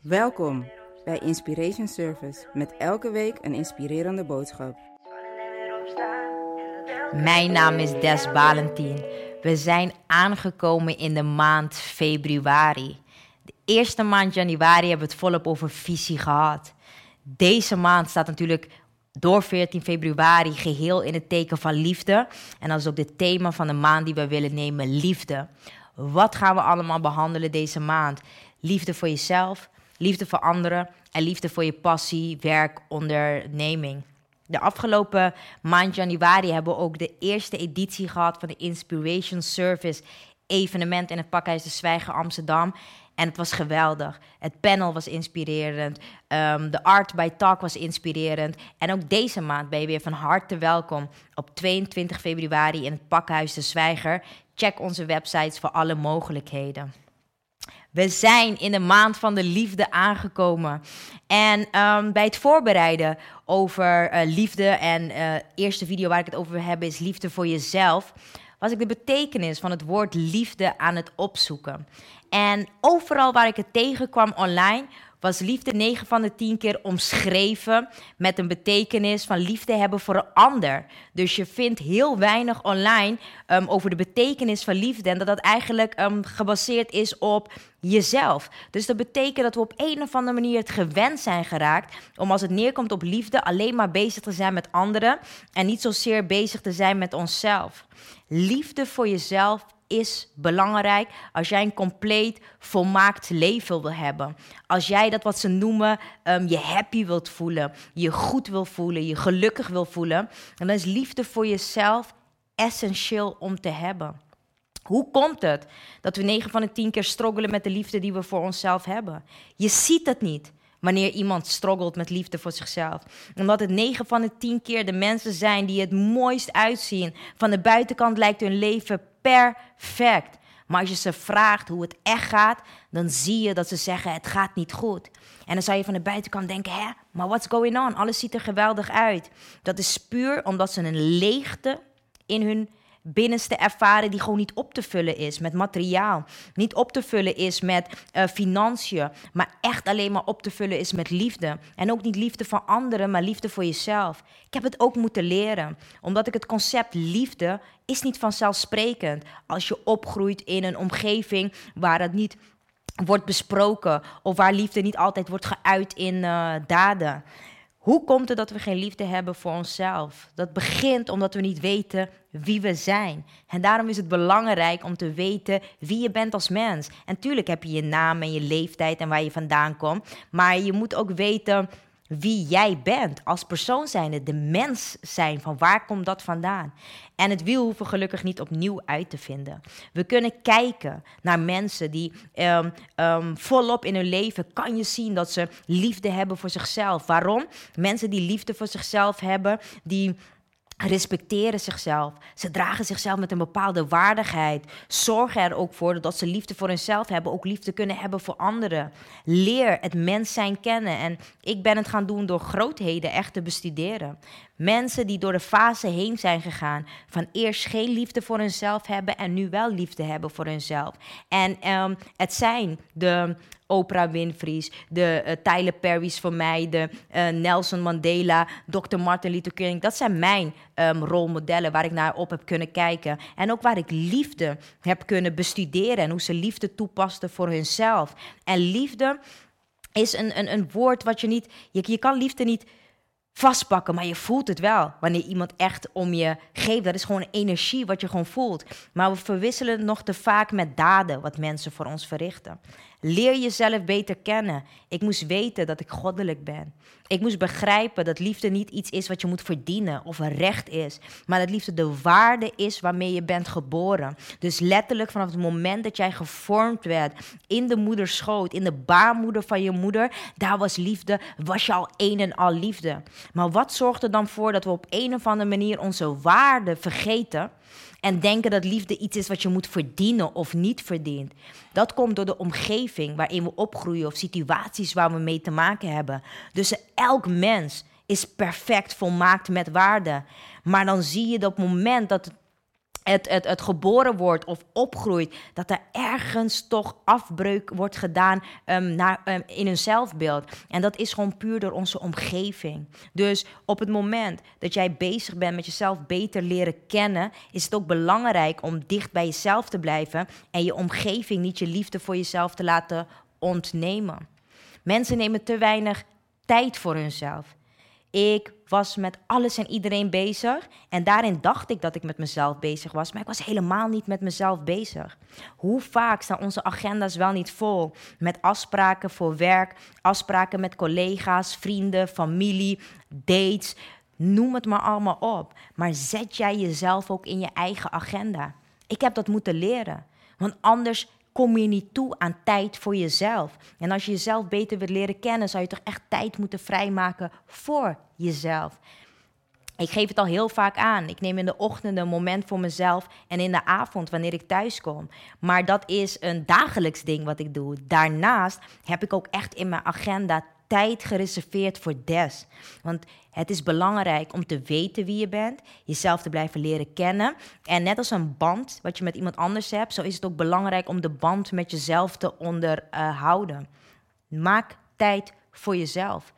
Welkom bij Inspiration Service met elke week een inspirerende boodschap. Mijn naam is Des Valentien. We zijn aangekomen in de maand februari. De eerste maand januari hebben we het volop over visie gehad. Deze maand staat natuurlijk door 14 februari geheel in het teken van liefde. En dat is ook het thema van de maand die we willen nemen, liefde. Wat gaan we allemaal behandelen deze maand? Liefde voor jezelf, liefde voor anderen en liefde voor je passie, werk, onderneming. De afgelopen maand januari hebben we ook de eerste editie gehad van de Inspiration Service evenement in het Pakhuis de Zwijger Amsterdam. En het was geweldig. Het panel was inspirerend. Um, de art by talk was inspirerend. En ook deze maand ben je weer van harte welkom op 22 februari in het Pakhuis de Zwijger. Check onze websites voor alle mogelijkheden. We zijn in de maand van de liefde aangekomen. En um, bij het voorbereiden over uh, liefde en uh, eerste video waar ik het over hebben is liefde voor jezelf, was ik de betekenis van het woord liefde aan het opzoeken. En overal waar ik het tegenkwam online, was liefde 9 van de 10 keer omschreven met een betekenis van liefde hebben voor een ander. Dus je vindt heel weinig online um, over de betekenis van liefde en dat dat eigenlijk um, gebaseerd is op jezelf. Dus dat betekent dat we op een of andere manier het gewend zijn geraakt om als het neerkomt op liefde alleen maar bezig te zijn met anderen en niet zozeer bezig te zijn met onszelf. Liefde voor jezelf is belangrijk als jij een compleet volmaakt leven wil hebben. Als jij dat wat ze noemen um, je happy wilt voelen, je goed wil voelen, je gelukkig wil voelen, dan is liefde voor jezelf essentieel om te hebben. Hoe komt het dat we 9 van de 10 keer struggelen met de liefde die we voor onszelf hebben? Je ziet het niet wanneer iemand struggelt met liefde voor zichzelf. Omdat het 9 van de 10 keer de mensen zijn die het mooist uitzien. Van de buitenkant lijkt hun leven perfect. Maar als je ze vraagt hoe het echt gaat, dan zie je dat ze zeggen: het gaat niet goed. En dan zou je van de buitenkant denken: hè, maar what's going on? Alles ziet er geweldig uit. Dat is puur omdat ze een leegte in hun binnenste ervaren die gewoon niet op te vullen is met materiaal. Niet op te vullen is met uh, financiën, maar echt alleen maar op te vullen is met liefde. En ook niet liefde voor anderen, maar liefde voor jezelf. Ik heb het ook moeten leren, omdat ik het concept liefde is niet vanzelfsprekend als je opgroeit in een omgeving waar het niet wordt besproken of waar liefde niet altijd wordt geuit in uh, daden. Hoe komt het dat we geen liefde hebben voor onszelf? Dat begint omdat we niet weten wie we zijn. En daarom is het belangrijk om te weten wie je bent als mens. En tuurlijk heb je je naam en je leeftijd en waar je vandaan komt. Maar je moet ook weten wie jij bent als persoon zijnde, de mens zijn, van waar komt dat vandaan? En het wiel hoeven gelukkig niet opnieuw uit te vinden. We kunnen kijken naar mensen die um, um, volop in hun leven kan je zien dat ze liefde hebben voor zichzelf. Waarom? Mensen die liefde voor zichzelf hebben, die respecteren zichzelf. Ze dragen zichzelf met een bepaalde waardigheid. Zorgen er ook voor dat ze liefde voor hunzelf hebben, ook liefde kunnen hebben voor anderen. Leer het mens zijn kennen. En ik ben het gaan doen door grootheden echt te bestuderen. Mensen die door de fase heen zijn gegaan van eerst geen liefde voor hunzelf hebben en nu wel liefde hebben voor hunzelf. En um, het zijn de Oprah Winfrey's, de uh, Tyler Perry's voor mij, de uh, Nelson Mandela, Dr. Martin Luther King. Dat zijn mijn um, rolmodellen waar ik naar op heb kunnen kijken. En ook waar ik liefde heb kunnen bestuderen en hoe ze liefde toepasten voor hunzelf. En liefde is een, een, een woord wat je niet. Je, je kan liefde niet vastpakken, maar je voelt het wel. Wanneer iemand echt om je geeft, dat is gewoon energie wat je gewoon voelt. Maar we verwisselen het nog te vaak met daden wat mensen voor ons verrichten. Leer jezelf beter kennen. Ik moest weten dat ik goddelijk ben. Ik moest begrijpen dat liefde niet iets is wat je moet verdienen of een recht is, maar dat liefde de waarde is waarmee je bent geboren. Dus letterlijk vanaf het moment dat jij gevormd werd in de moederschoot, in de baarmoeder van je moeder, daar was liefde, was je al een en al liefde. Maar wat zorgt er dan voor dat we op een of andere manier onze waarde vergeten? En denken dat liefde iets is wat je moet verdienen of niet verdient. Dat komt door de omgeving waarin we opgroeien of situaties waar we mee te maken hebben. Dus elk mens is perfect, volmaakt met waarde. Maar dan zie je dat op het moment dat het, het, het geboren wordt of opgroeit, dat er ergens toch afbreuk wordt gedaan um, naar, um, in hun zelfbeeld. En dat is gewoon puur door onze omgeving. Dus op het moment dat jij bezig bent met jezelf beter leren kennen, is het ook belangrijk om dicht bij jezelf te blijven en je omgeving niet je liefde voor jezelf te laten ontnemen. Mensen nemen te weinig tijd voor hunzelf. Ik was met alles en iedereen bezig. En daarin dacht ik dat ik met mezelf bezig was. Maar ik was helemaal niet met mezelf bezig. Hoe vaak staan onze agenda's wel niet vol? Met afspraken voor werk, afspraken met collega's, vrienden, familie, dates. Noem het maar allemaal op. Maar zet jij jezelf ook in je eigen agenda? Ik heb dat moeten leren. Want anders kom je niet toe aan tijd voor jezelf. En als je jezelf beter wilt leren kennen, zou je toch echt tijd moeten vrijmaken voor jezelf. Ik geef het al heel vaak aan. Ik neem in de ochtend een moment voor mezelf en in de avond wanneer ik thuis kom. Maar dat is een dagelijks ding wat ik doe. Daarnaast heb ik ook echt in mijn agenda tijd gereserveerd voor des. Want het is belangrijk om te weten wie je bent, jezelf te blijven leren kennen. En net als een band wat je met iemand anders hebt, zo is het ook belangrijk om de band met jezelf te onderhouden. Maak tijd voor jezelf.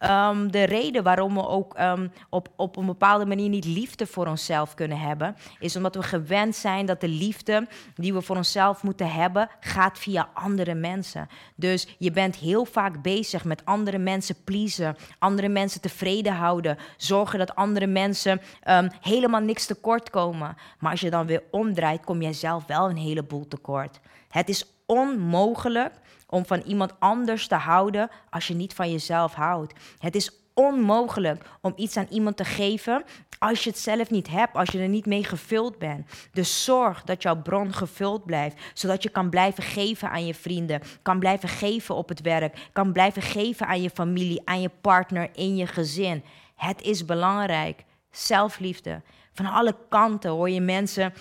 Um, de reden waarom we ook um, op, op een bepaalde manier niet liefde voor onszelf kunnen hebben, is omdat we gewend zijn dat de liefde die we voor onszelf moeten hebben, gaat via andere mensen. Dus je bent heel vaak bezig met andere mensen pleasen, andere mensen tevreden houden, zorgen dat andere mensen um, helemaal niks tekort komen. Maar als je dan weer omdraait, kom jij zelf wel een heleboel tekort. Het is onmogelijk om van iemand anders te houden als je niet van jezelf houdt. Het is onmogelijk om iets aan iemand te geven als je het zelf niet hebt, als je er niet mee gevuld bent. Dus zorg dat jouw bron gevuld blijft, zodat je kan blijven geven aan je vrienden, kan blijven geven op het werk, kan blijven geven aan je familie, aan je partner, in je gezin. Het is belangrijk. Zelfliefde. Van alle kanten hoor je mensen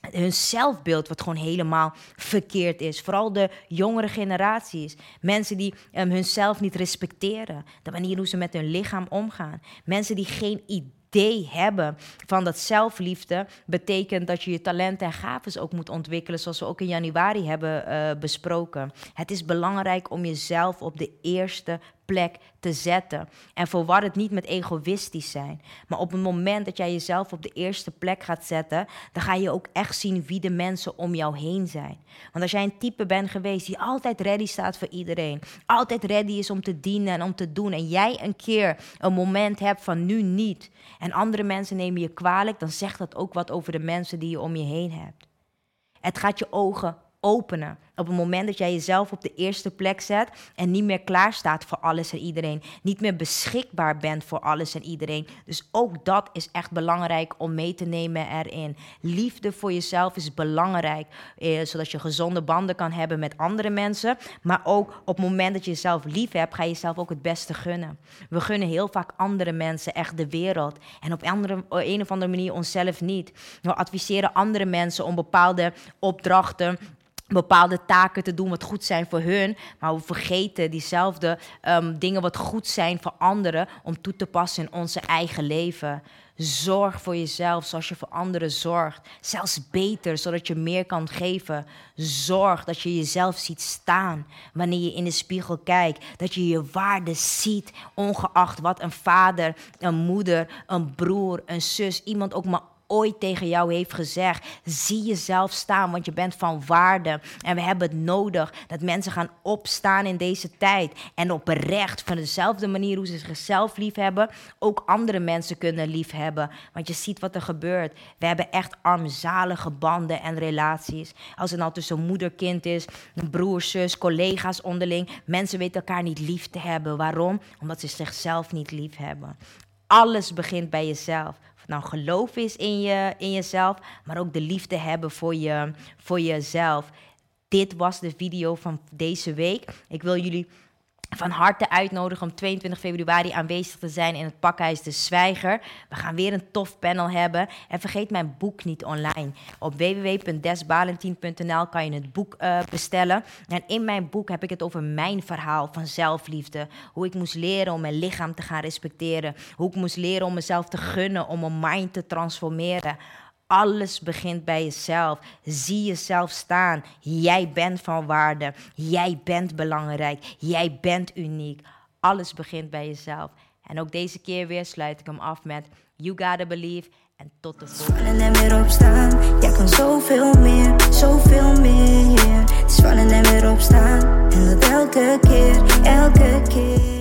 hun zelfbeeld wat gewoon helemaal verkeerd is. Vooral de jongere generaties. Mensen die um, hunzelf niet respecteren. De manier hoe ze met hun lichaam omgaan. Mensen die geen idee hebben van dat zelfliefde betekent dat je je talenten en gaven ook moet ontwikkelen, zoals we ook in januari hebben uh, besproken. Het is belangrijk om jezelf op de eerste plek te zetten. En verwar het niet met egoïstisch zijn. Maar op het moment dat jij jezelf op de eerste plek gaat zetten, dan ga je ook echt zien wie de mensen om jou heen zijn. Want als jij een type bent geweest die altijd ready staat voor iedereen, altijd ready is om te dienen en om te doen, en jij een keer een moment hebt van nu niet, en andere mensen nemen je kwalijk, dan zegt dat ook wat over de mensen die je om je heen hebt. Het gaat je ogen openen. Op het moment dat jij jezelf op de eerste plek zet en niet meer klaar staat voor alles en iedereen, niet meer beschikbaar bent voor alles en iedereen. Dus ook dat is echt belangrijk om mee te nemen erin. Liefde voor jezelf is belangrijk, eh, zodat je gezonde banden kan hebben met andere mensen. Maar ook op het moment dat je jezelf lief hebt, ga je jezelf ook het beste gunnen. We gunnen heel vaak andere mensen echt de wereld en op andere, een of andere manier onszelf niet. We adviseren andere mensen om bepaalde opdrachten bepaalde taken te doen wat goed zijn voor hun. Maar we vergeten diezelfde um, dingen wat goed zijn voor anderen om toe te passen in onze eigen leven. Zorg voor jezelf zoals je voor anderen zorgt. Zelfs beter, zodat je meer kan geven. Zorg dat je jezelf ziet staan wanneer je in de spiegel kijkt. Dat je je waarde ziet, ongeacht wat een vader, een moeder, een broer, een zus, iemand ook maar ooit tegen jou heeft gezegd. Zie jezelf staan, want je bent van waarde. En we hebben het nodig dat mensen gaan opstaan in deze tijd. En oprecht, van dezelfde manier hoe ze zichzelf lief hebben, ook andere mensen kunnen lief hebben. Want je ziet wat er gebeurt. We hebben echt armzalige banden en relaties. Als het nou tussen moeder, kind is, broer, zus, collega's onderling. Mensen weten elkaar niet lief te hebben. Waarom? Omdat ze zichzelf niet lief hebben. Alles begint bij jezelf nou geloof is in, je, in jezelf, maar ook de liefde hebben voor, je, voor jezelf. Dit was de video van deze week. Ik wil jullie van harte uitnodigen om 22 februari aanwezig te zijn in het pakhuis De Zwijger. We gaan weer een tof panel hebben. En vergeet mijn boek niet online. Op www.desbalentien.nl kan je het boek uh, bestellen. En in mijn boek heb ik het over mijn verhaal van zelfliefde. Hoe ik moest leren om mijn lichaam te gaan respecteren. Hoe ik moest leren om mezelf te gunnen, om mijn mind te transformeren Alles begint bij jezelf. Zie jezelf staan. Jij bent van waarde. Jij bent belangrijk. Jij bent uniek. Alles begint bij jezelf. En ook deze keer weer sluit ik hem af met You Gotta Believe. En tot de volgende. En weer opstaan. Jij kan zoveel meer, zoveel meer. En weer opstaan. En dat elke keer, elke keer.